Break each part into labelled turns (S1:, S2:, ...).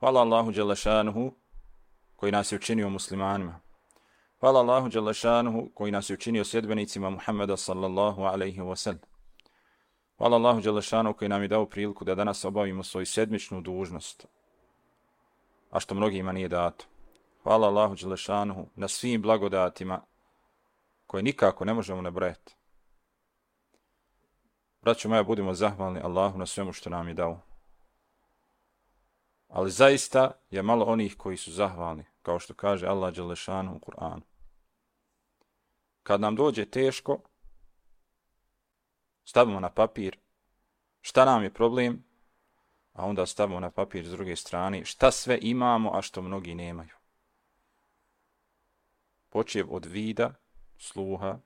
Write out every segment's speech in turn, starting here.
S1: Hvala Allahu Đelešanuhu koji nas je učinio muslimanima. Hvala Allahu Đelešanuhu koji nas je učinio sjedbenicima Muhammeda sallallahu alaihi wa sallam. Hvala Allahu Đelešanuhu koji nam je dao priliku da danas obavimo svoju sedmičnu dužnost, a što mnogima nije dato. Hvala Allahu Đelešanuhu na svim blagodatima koje nikako ne možemo nabrojati. Braćo moja, budimo zahvalni Allahu na svemu što nam je dao. Ali zaista je malo onih koji su zahvalni, kao što kaže Allah Đelešanu u Kur'anu. Kad nam dođe teško, stavimo na papir šta nam je problem, a onda stavimo na papir s druge strane šta sve imamo, a što mnogi nemaju. Počev od vida, sluha,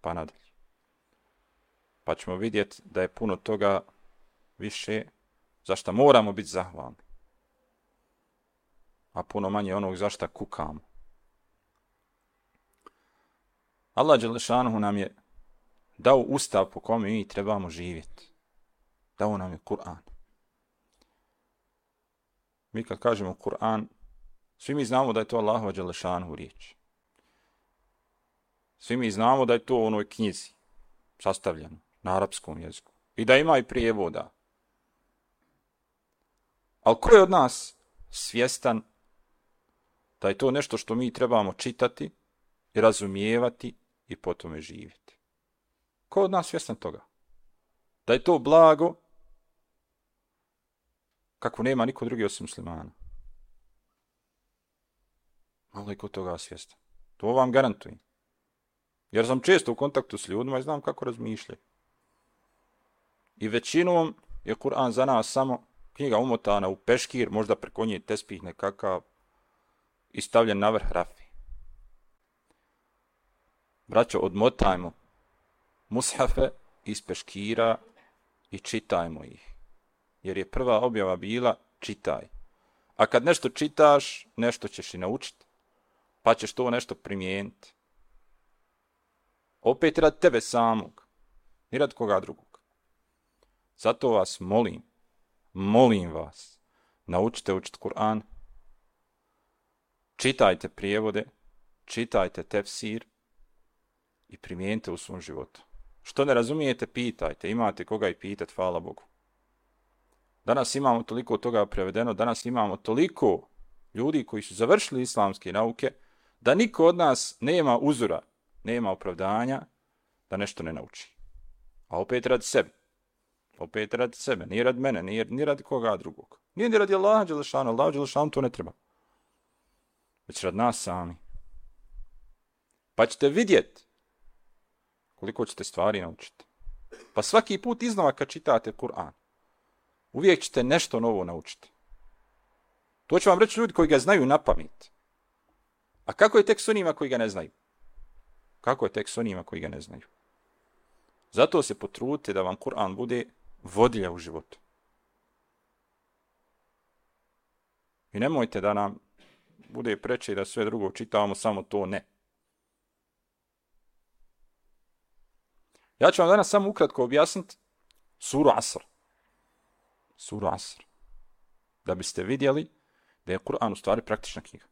S1: pa nadalje. Pa ćemo vidjeti da je puno toga više zašto moramo biti zahvalni a puno manje onog zašta kukamo. Allah Đelešanuhu nam je dao ustav po kome mi trebamo živjeti. Dao nam je Kur'an. Mi kad kažemo Kur'an, svi mi znamo da je to Allahova Đelešanuhu riječ. Svi mi znamo da je to u onoj knjizi sastavljeno na arapskom jeziku. I da ima i prijevoda. Ali ko je od nas svjestan da je to nešto što mi trebamo čitati i razumijevati i potom živjeti. Ko od nas svjestan toga? Da je to blago kako nema niko drugi osim muslimana. Malo je kod toga svjestan. To vam garantujem. Jer sam često u kontaktu s ljudima i znam kako razmišljaju. I većinom je Kur'an za nas samo knjiga umotana u peškir, možda preko nje tespih nekakav, i stavljen na vrh rafi. Braćo, odmotajmo mushafe iz peškira i čitajmo ih. Jer je prva objava bila čitaj. A kad nešto čitaš, nešto ćeš i naučiti. Pa ćeš to nešto primijeniti. Opet rad tebe samog. Ni rad koga drugog. Zato vas molim, molim vas, naučite učiti Kur'an, čitajte prijevode, čitajte tefsir i primijenite u svom životu. Što ne razumijete, pitajte. Imate koga i pitati, hvala Bogu. Danas imamo toliko toga prevedeno, danas imamo toliko ljudi koji su završili islamske nauke, da niko od nas nema uzora, nema opravdanja da nešto ne nauči. A opet radi sebe. Opet radi sebe. Nije radi mene, nije, nije radi koga drugog. Nije ni radi Allaha Đelešanu, Allaha Đelešanu to ne treba već rad nas sami. Pa ćete vidjeti koliko ćete stvari naučiti. Pa svaki put iznova kad čitate Kur'an, uvijek ćete nešto novo naučiti. To će vam reći ljudi koji ga znaju na pamet. A kako je tek s onima koji ga ne znaju? Kako je tek s onima koji ga ne znaju? Zato se potrudite da vam Kur'an bude vodilja u životu. I nemojte da nam bude preče da sve drugo čitamo, samo to ne. Ja ću vam danas samo ukratko objasniti suru Asr. Suru Asr. Da biste vidjeli da je Kur'an u stvari praktična knjiga.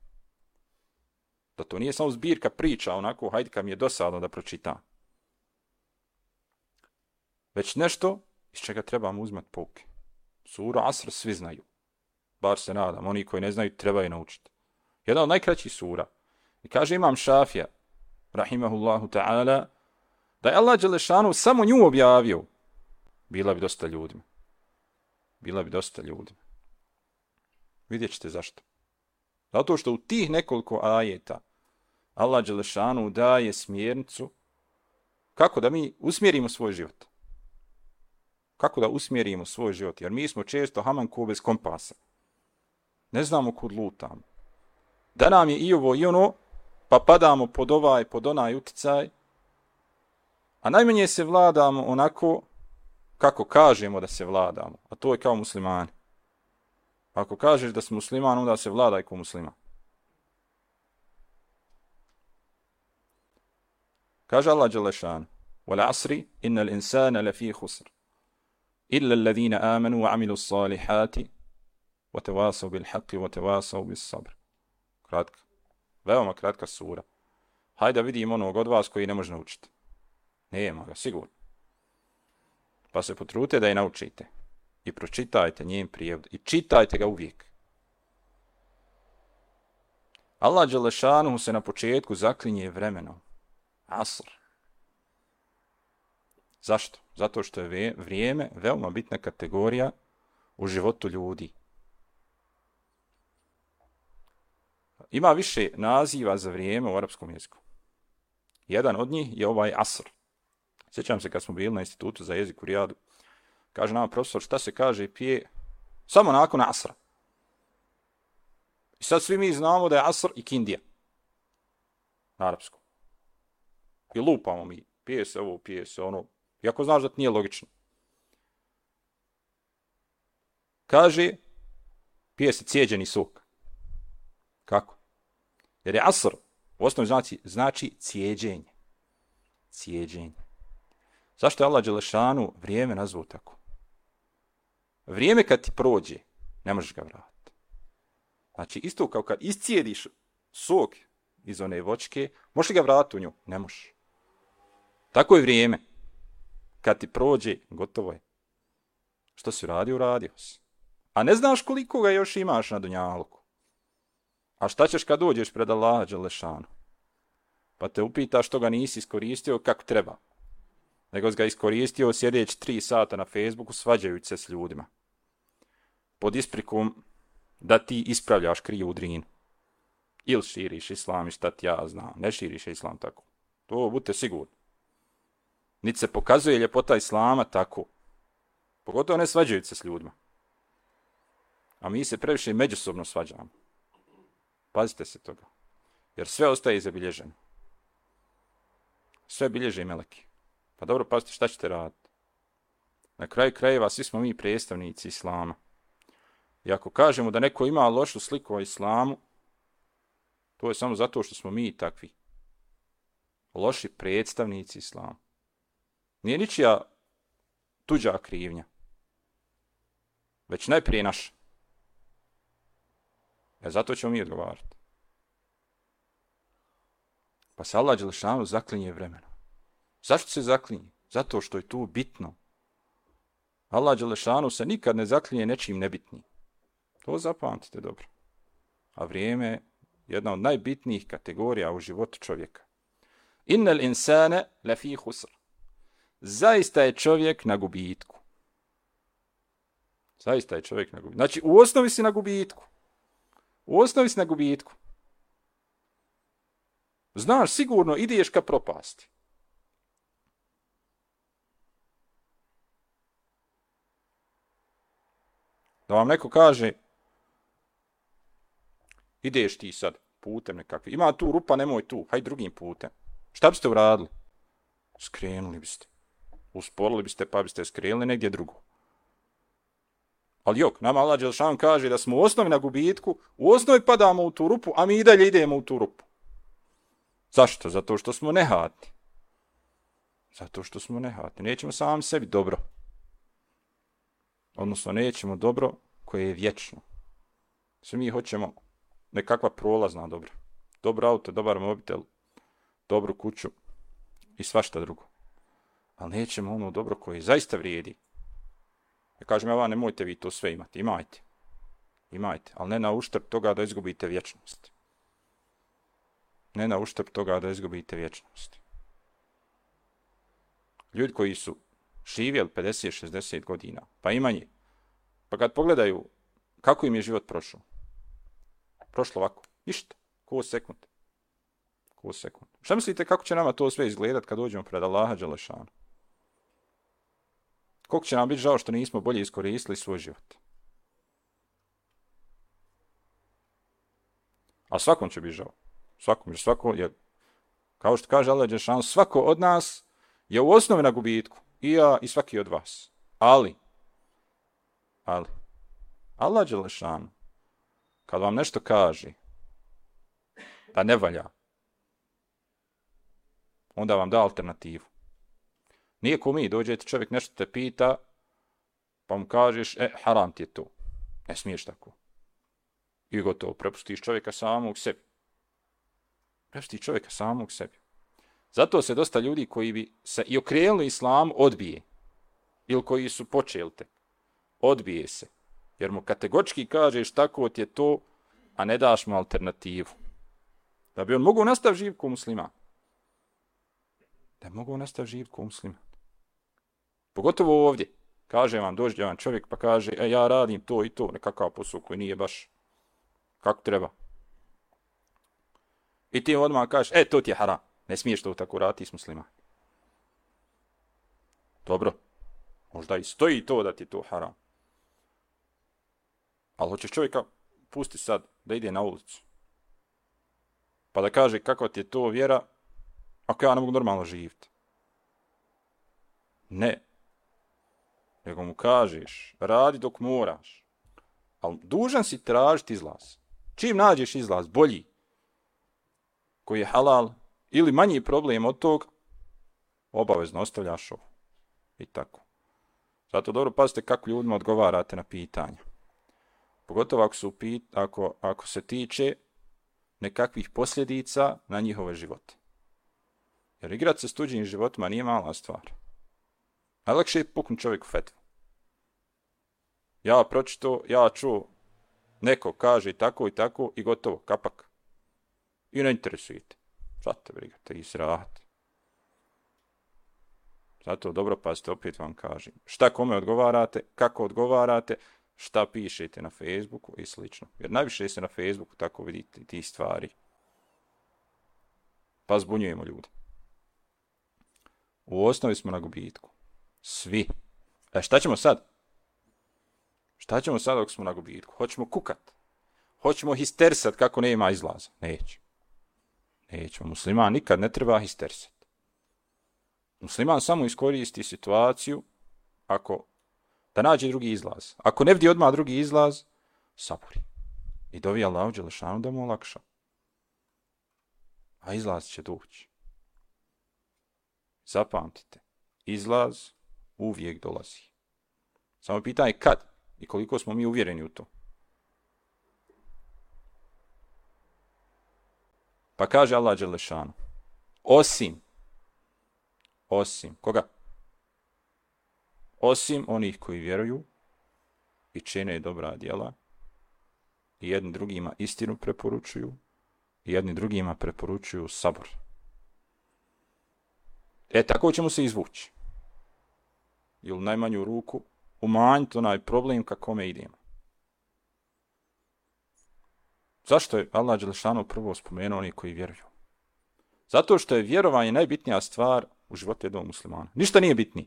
S1: Da to nije samo zbirka priča, onako, hajde kad mi je dosadno da pročitam. Već nešto iz čega trebamo uzmati pouke. Suru Asr svi znaju. Bar se nadam, oni koji ne znaju trebaju naučiti jedna od najkraćih sura. I kaže imam Šafija, rahimahullahu ta'ala, da je Allah Đelešanu samo nju objavio, bila bi dosta ljudima. Bila bi dosta ljudima. Vidjet ćete zašto. Zato što u tih nekoliko ajeta Allah Đelešanu daje smjernicu kako da mi usmjerimo svoj život. Kako da usmjerimo svoj život. Jer mi smo često haman ko bez kompasa. Ne znamo kud lutamo da nam je i ovo i ono, pa padamo pod ovaj, pod onaj uticaj, a najmanje se vladamo onako kako kažemo da se vladamo, a to je kao muslimani. Ako kažeš da si musliman, onda se vladaj kao musliman. Kaže Allah Đelešan, وَالْعَصْرِ إِنَّ الْإِنسَانَ لَفِي خُسْرِ إِلَّا الَّذِينَ آمَنُوا وَعَمِلُوا الصَّالِحَاتِ وَتَوَاسَوْ بِالْحَقِّ وَتَوَاسَوْ بِالصَّبْرِ Kratka. Veoma kratka sura. Hajde da vidim onog od vas koji ne može naučiti. Nema ga, sigurno. Pa se potrute da je naučite. I pročitajte njen prijevod. I čitajte ga uvijek. Allah Đelešanu se na početku zaklinje vremenom. Asr. Zašto? Zato što je vrijeme veoma bitna kategorija u životu ljudi. Ima više naziva za vrijeme u arapskom jeziku. Jedan od njih je ovaj asr. Sjećam se kad smo bili na institutu za jezik u Rijadu. Kaže nama profesor šta se kaže pije samo nakon asra. I sad svi mi znamo da je asr i kindija. Na arapskom. I lupamo mi. Pije se ovo, pije se ono. Iako znaš da to nije logično. Kaže, pije se cijeđeni sok. Kako? Jer je asr, u osnovi znači, znači cijeđenje. Cijeđenje. Zašto je Allah Đelešanu vrijeme nazvao tako? Vrijeme kad ti prođe, ne možeš ga vratiti. Znači, isto kao kad iscijediš sok iz one vočke, možeš ga vratiti u nju? Ne možeš. Tako je vrijeme. Kad ti prođe, gotovo je. Što si radio, uradio si. A ne znaš koliko ga još imaš na Dunjaluku. A šta ćeš kad dođeš pred Allaha Đelešanu? Pa te upita što ga nisi iskoristio kako treba. Nego ga iskoristio sjedeći tri sata na Facebooku svađajući se s ljudima. Pod isprikom da ti ispravljaš kriju drinu. Ili širiš islam i šta ti ja znam. Ne širiš islam tako. To budite sigurni. Niti se pokazuje ljepota islama tako. Pogotovo ne svađajući se s ljudima. A mi se previše međusobno svađamo. Pazite se toga. Jer sve ostaje zabilježeno. Sve bilježe meleki. Pa dobro, pazite šta ćete raditi. Na kraju krajeva svi smo mi predstavnici islama. I ako kažemo da neko ima lošu sliku o islamu, to je samo zato što smo mi takvi. Loši predstavnici islama. Nije ničija tuđa krivnja. Već najprije naša. E zato ćemo mi odgovarati. Pa se Allah Đelešanu zaklinje vremena. Zašto se zaklinje? Zato što je tu bitno. Allah Đelešanu se nikad ne zaklinje nečim nebitnim. To zapamtite dobro. A vrijeme je jedna od najbitnijih kategorija u životu čovjeka. Innal insane lafi husr. Zaista je čovjek na gubitku. Zaista je čovjek na gubitku. Znači, u osnovi si na gubitku. U osnovi si na gubitku. Znaš, sigurno ideš ka propasti. Da vam neko kaže, ideš ti sad putem nekakvi, ima tu rupa, nemoj tu, haj drugim putem. Šta biste uradili? Skrenuli biste. Usporili biste, pa biste skrenuli negdje drugo. Ali jok, nama Allah Đelšan kaže da smo u osnovi na gubitku, u osnovi padamo u tu rupu, a mi i dalje idemo u tu rupu. Zašto? Zato što smo nehatni. Zato što smo nehatni. Nećemo sami sebi dobro. Odnosno, nećemo dobro koje je vječno. Svi mi hoćemo nekakva prolazna dobra. Dobro auto, dobar mobitel, dobru kuću i svašta drugo. Ali nećemo ono dobro koje zaista vrijedi. Ja kažem, ja nemojte vi to sve imati. Imajte. Imajte. Ali ne na uštrb toga da izgubite vječnost. Ne na uštrb toga da izgubite vječnost. Ljudi koji su živjeli 50-60 godina, pa i manje, pa kad pogledaju kako im je život prošao, prošlo ovako, ništa, ko sekund. Ko sekund. Šta mislite kako će nama to sve izgledat kad dođemo pred Allaha Đelešanu? Koliko će nam biti žao što nismo bolje iskoristili svoj život? A svakom će biti žao. Svakom, jer svako je, kao što kaže Allah Đešan, svako od nas je u osnovi na gubitku. I ja i svaki od vas. Ali, ali, Allah Đelešan, kad vam nešto kaže da ne valja, onda vam da alternativu. Nije ko mi, dođete čovjek nešto te pita, pa mu kažeš, e, haram ti je to. Ne smiješ tako. I gotovo, prepustiš čovjeka samog sebi. Prepustiš čovjeka samog sebi. Zato se dosta ljudi koji bi se i okrenuli islam odbije. Ili koji su počeli te. Odbije se. Jer mu kategorički kažeš tako ti je to, a ne daš mu alternativu. Da bi on mogu nastav živ ko muslima. Da mogu nastaviti živjeti ko muslima. Pogotovo ovdje. Kaže vam, dođe vam čovjek pa kaže, e, ja radim to i to, nekakav posao koji nije baš kako treba. I ti odmah kažeš, e, to ti je haram. Ne smiješ to tako raditi s muslima. Dobro. Možda i stoji to da ti je to haram. Ali hoćeš čovjeka pusti sad da ide na ulicu. Pa da kaže kako ti je to vjera ako ja ne mogu normalno živjeti. Ne. Nego mu kažeš, radi dok moraš. Ali dužan si tražiti izlaz. Čim nađeš izlaz, bolji, koji je halal, ili manji problem od tog, obavezno ostavljaš ovo. I tako. Zato dobro pazite kako ljudima odgovarate na pitanja. Pogotovo ako, su pit, ako, ako se tiče nekakvih posljedica na njihove živote. Jer igrat se s tuđim životima nije mala stvar. Najlakše je puknut čovjek u fetvu. Ja pročito, ja čuo, neko kaže tako i tako i gotovo, kapak. I ne interesujete. Zato briga, te izrahat. Zato dobro pazite, opet vam kažem. Šta kome odgovarate, kako odgovarate, šta pišete na Facebooku i slično. Jer najviše se na Facebooku tako vidite ti stvari. Pa zbunjujemo ljude. U osnovi smo na gubitku. Svi. E šta ćemo sad? Šta ćemo sad dok smo na gubitku? Hoćemo kukat. Hoćemo histersat kako nema izlaza. Neće. Nećemo. Musliman nikad ne treba histersat. Musliman samo iskoristi situaciju ako da nađe drugi izlaz. Ako ne vidi odmah drugi izlaz, saburi. I dovi Allah Đelešanu da mu olakša. A izlaz će doći. Zapamtite, izlaz uvijek dolazi. Samo pitanje kad i koliko smo mi uvjereni u to. Pa kaže Allah Đelešanu, osim, osim, koga? osim onih koji vjeruju i čine dobra djela i jedni drugima istinu preporučuju i jedni drugima preporučuju sabor. E, tako ćemo se izvući. Ili najmanju ruku umanjiti onaj problem ka kome idemo. Zašto je Allah Đelešanu prvo spomenuo oni koji vjeruju? Zato što je vjerovanje najbitnija stvar u životu jednog muslimana. Ništa nije bitnije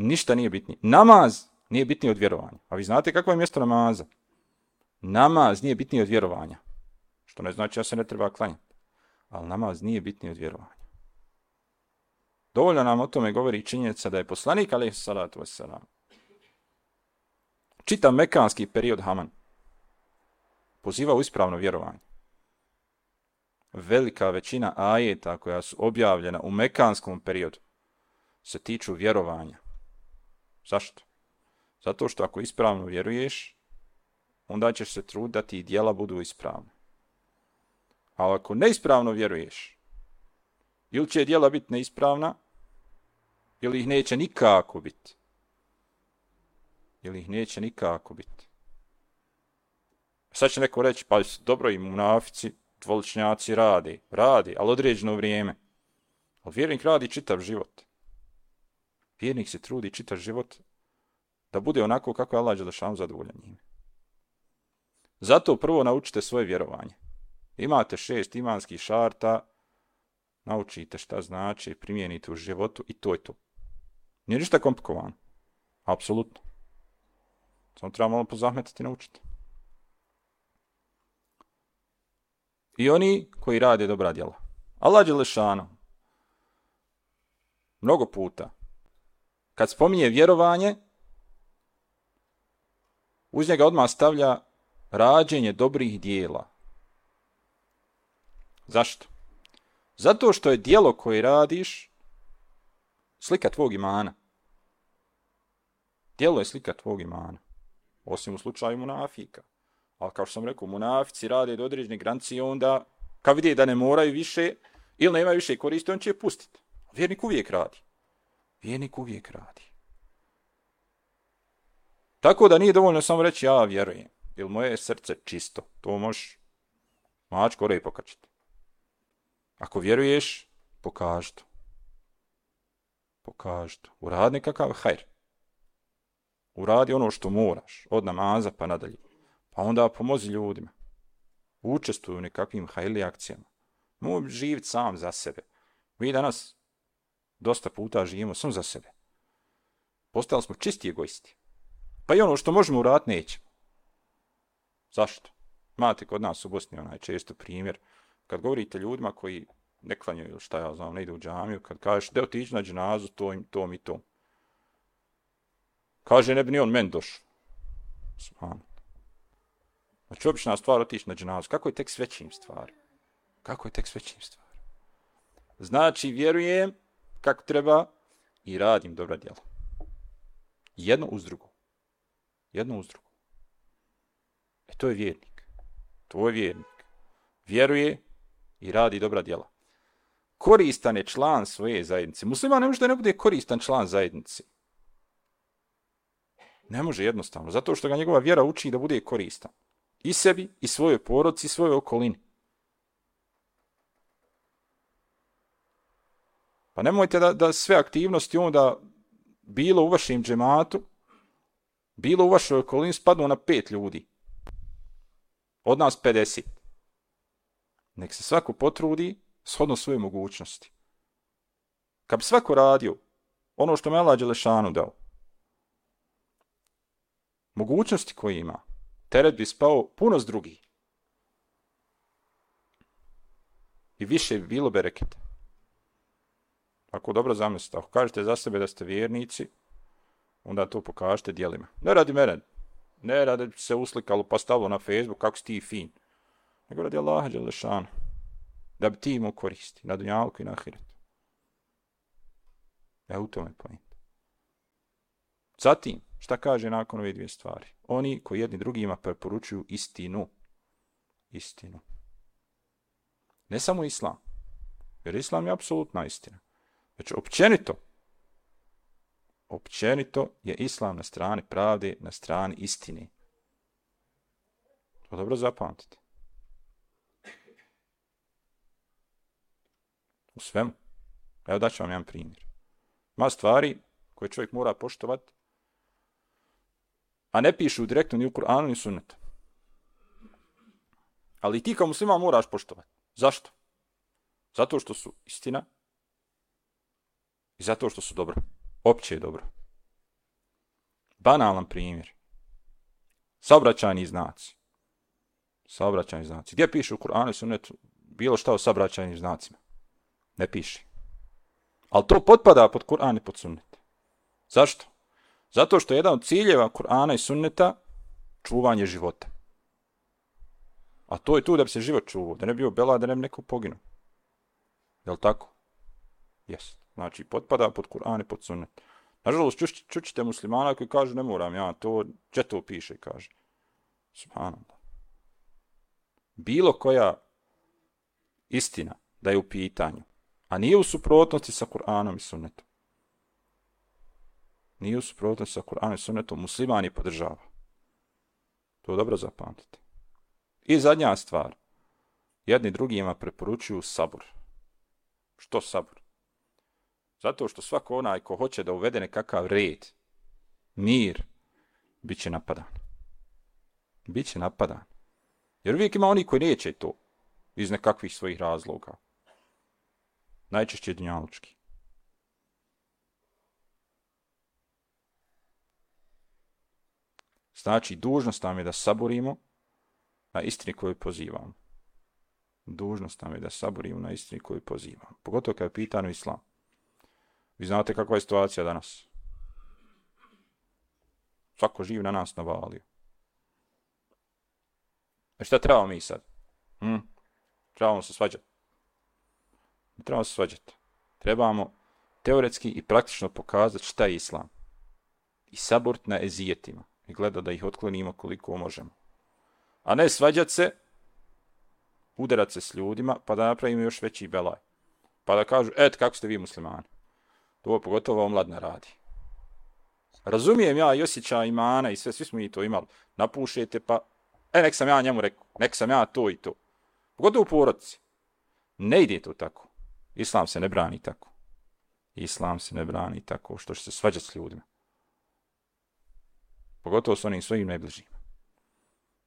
S1: ništa nije bitnije. Namaz nije bitniji od vjerovanja. A vi znate kako je mjesto namaza? Namaz nije bitniji od vjerovanja. Što ne znači da se ne treba klanjati. Ali namaz nije bitniji od vjerovanja. Dovoljno nam o tome govori činjenica da je poslanik, ali salatu wasalam, čitav mekanski period Haman pozivao ispravno vjerovanje. Velika većina ajeta koja su objavljena u mekanskom periodu se tiču vjerovanja. Zašto? Zato što ako ispravno vjeruješ, onda ćeš se truditi da ti dijela budu ispravne. A ako neispravno vjeruješ, ili će dijela biti neispravna, ili ih neće nikako biti. Ili ih neće nikako biti. Sad će neko reći, pa dobro i munafici, dvoličnjaci radi, radi, ali određeno vrijeme. Ali vjernik radi čitav život vjernik se trudi čitav život da bude onako kako je Allah Đelešanu zadovoljan njime. Zato prvo naučite svoje vjerovanje. Imate šest imanskih šarta, naučite šta znači, primijenite u životu i to je to. Nije ništa komplikovano. Apsolutno. Samo treba malo pozahmetati i naučiti. I oni koji rade dobra djela. Allah Đelešanu mnogo puta kad spominje vjerovanje, uz njega odmah stavlja rađenje dobrih dijela. Zašto? Zato što je dijelo koje radiš slika tvog imana. Dijelo je slika tvog imana. Osim u slučaju munafika. Ali kao što sam rekao, munafici rade do određene granice i onda, kad vidi da ne moraju više, ili nema više koristi, on će je pustiti. Vjernik uvijek radi. Vjernik uvijek radi. Tako da nije dovoljno samo reći ja vjerujem. Ili moje srce čisto. To možeš mačko gore pokačiti. Ako vjeruješ, pokaži to. Pokaži to. Uradi nekakav hajr. Uradi ono što moraš. Od namaza pa nadalje. Pa onda pomozi ljudima. Učestvuj u nekakvim hajli akcijama. Moj živit sam za sebe. Mi danas dosta puta živimo sam za sebe. Postali smo čisti egoisti. Pa i ono što možemo uraditi nećemo. Zašto? Mate kod nas u Bosni onaj često primjer. Kad govorite ljudima koji ne klanjaju ili šta ja znam, ne idu u džamiju, kad kažeš da otići na džinazu, to, im, to mi to. Kaže, ne bi ni on men došao. Sman. Znači, obična stvar otići na džinazu. Kako je tek s većim stvari? Kako je tek s većim stvari? Znači, vjerujem kako treba i radim dobra djela. Jedno uz drugo. Jedno uz drugo. E to je vjernik. To je vjernik. Vjeruje i radi dobra djela. Koristan je član svoje zajednice. Musliman ne može da ne bude koristan član zajednice. Ne može jednostavno. Zato što ga njegova vjera uči da bude koristan. I sebi, i svojoj porodci, i svojoj okolini. Pa nemojte da, da sve aktivnosti onda bilo u vašem džematu, bilo u vašoj okolini spadnu na pet ljudi. Od nas 50. Nek se svako potrudi shodno svoje mogućnosti. Kad bi svako radio ono što me Allah Đelešanu dao, mogućnosti koje ima, teret bi spao puno s drugih. I više bi bilo bereketa. Ako dobro zamislite, ako kažete za sebe da ste vjernici, onda to pokažete dijelima. Ne radi mene, ne radi se uslikalo pa stavilo na Facebook kako si ti fin. Nego radi Allaha Đelešanu. Da bi ti imao koristi na dunjalku i na ahiretu. E u tome pojent. Zatim, šta kaže nakon ove dvije stvari? Oni koji jedni drugima preporučuju istinu. Istinu. Ne samo islam. Jer islam je apsolutna istina. Već općenito, općenito je islam na strani pravde, na strani istine. To dobro zapamtite. U svemu. Evo daću vam jedan primjer. Ma stvari koje čovjek mora poštovati, a ne pišu direktno ni u Kur'anu ni sunnetu. Ali ti kao muslima moraš poštovati. Zašto? Zato što su istina, I zato što su dobro. Opće je dobro. Banalan primjer. Saobraćajni znaci. Saobraćajni znaci. Gdje piše u Kur'anu i Sunnetu bilo šta o saobraćajnim znacima? Ne piše. Ali to potpada pod Kur'an i pod Sunnet. Zašto? Zato što je jedan od ciljeva Kur'ana i Sunneta čuvanje života. A to je tu da bi se život čuvao. Da ne bi bio bela, da ne bi neko poginuo. Je li tako? Jes. Znači, potpada pod Kur'an i pod sunnet. Nažalost, čućite muslimana koji kaže, ne moram ja, to, če to piše, kaže. Subhanallah. Bilo koja istina da je u pitanju, a nije u suprotnosti sa Kur'anom i sunnetom. Nije u suprotnosti sa Kur'anom i sunnetom, muslimani podržava. To dobro zapamtite. I zadnja stvar. Jedni drugima preporučuju sabor. Što sabor? Zato što svako onaj ko hoće da uvede nekakav red, mir, bit će napadan. Biće napadan. Jer uvijek ima oni koji neće to iz nekakvih svojih razloga. Najčešće dunjalučki. Znači, dužnost nam je da saborimo na istini koju pozivamo. Dužnost nam je da saborimo na istini koju pozivamo. Pogotovo kada je pitano islam. Vi znate kakva je situacija danas. Svako živ na nas navalio. E šta trebamo mi sad? Hm? Trebamo se svađati. Ne trebamo se svađati. Trebamo teoretski i praktično pokazati šta je islam. I sabort na ezijetima. I gleda da ih otklonimo koliko možemo. A ne svađat se, udarat se s ljudima, pa da napravimo još veći belaj. Pa da kažu, et, kako ste vi muslimani? To pogotovo omladna radi. Razumijem ja i osjećaj imana i sve, svi smo i to imali. Napušete pa, e, nek sam ja njemu rekao, nek sam ja to i to. Pogotovo u porodci. Ne ide to tako. Islam se ne brani tako. Islam se ne brani tako što će se svađati s ljudima. Pogotovo s onim svojim najbližim.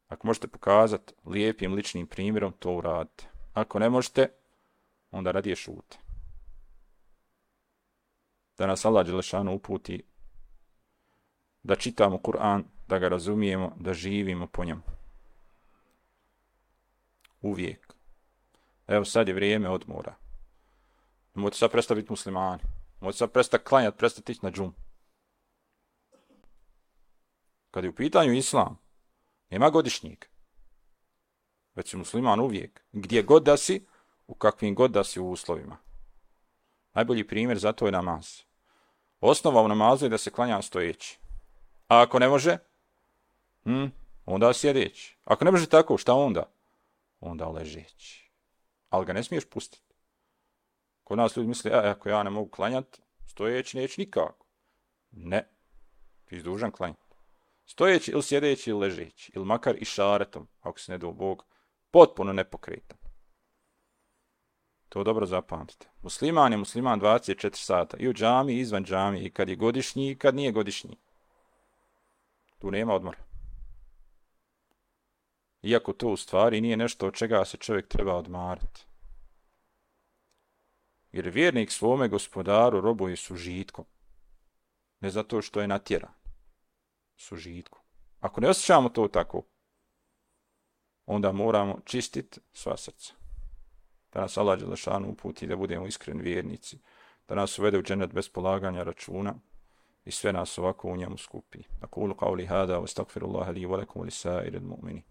S1: Ako možete pokazati lijepim ličnim primjerom, to uradite. Ako ne možete, onda radije šute. Da nas Allah Đelešanu uputi da čitamo Kur'an, da ga razumijemo, da živimo po njemu. Uvijek. Evo sad je vrijeme odmora. Moći sad prestati biti muslimani. Moći sad prestati klanjati, prestati ići na džum. Kad je u pitanju islam, nema godišnjeg. Već si musliman uvijek. Gdje god da si, u kakvim god da si u uslovima. Najbolji primjer za to je namaz. Osnova u namazu je da se klanja stojeći. A ako ne može, hm, onda sjedeći. Ako ne može tako, šta onda? Onda ležeći. Ali ga ne smiješ pustiti. Kod nas ljudi misle, e, ako ja ne mogu klanjati, stojeći neću nikako. Ne. Ti si dužan klanjati. Stojeći ili sjedeći ili ležeći. Ili makar i šaretom, ako se ne do Bog, potpuno nepokretan. To dobro zapamtite. Musliman je musliman 24 sata. I u džami, i izvan džami. I kad je godišnji, i kad nije godišnji. Tu nema odmora. Iako to u stvari nije nešto od čega se čovjek treba odmarati. Jer vjernik svome gospodaru robuje sužitkom. Ne zato što je natjera. Sužitkom. Ako ne osjećamo to tako, onda moramo čistiti sva srca. Da nas Allah Đelešanu uputi da budemo iskreni vjernici. Da nas uvede u dženet bez polaganja računa i sve nas ovako u njemu skupi. Ako Akulu qavli hada wa stakfirullaha li wa lakum li sa'ir mu'mini.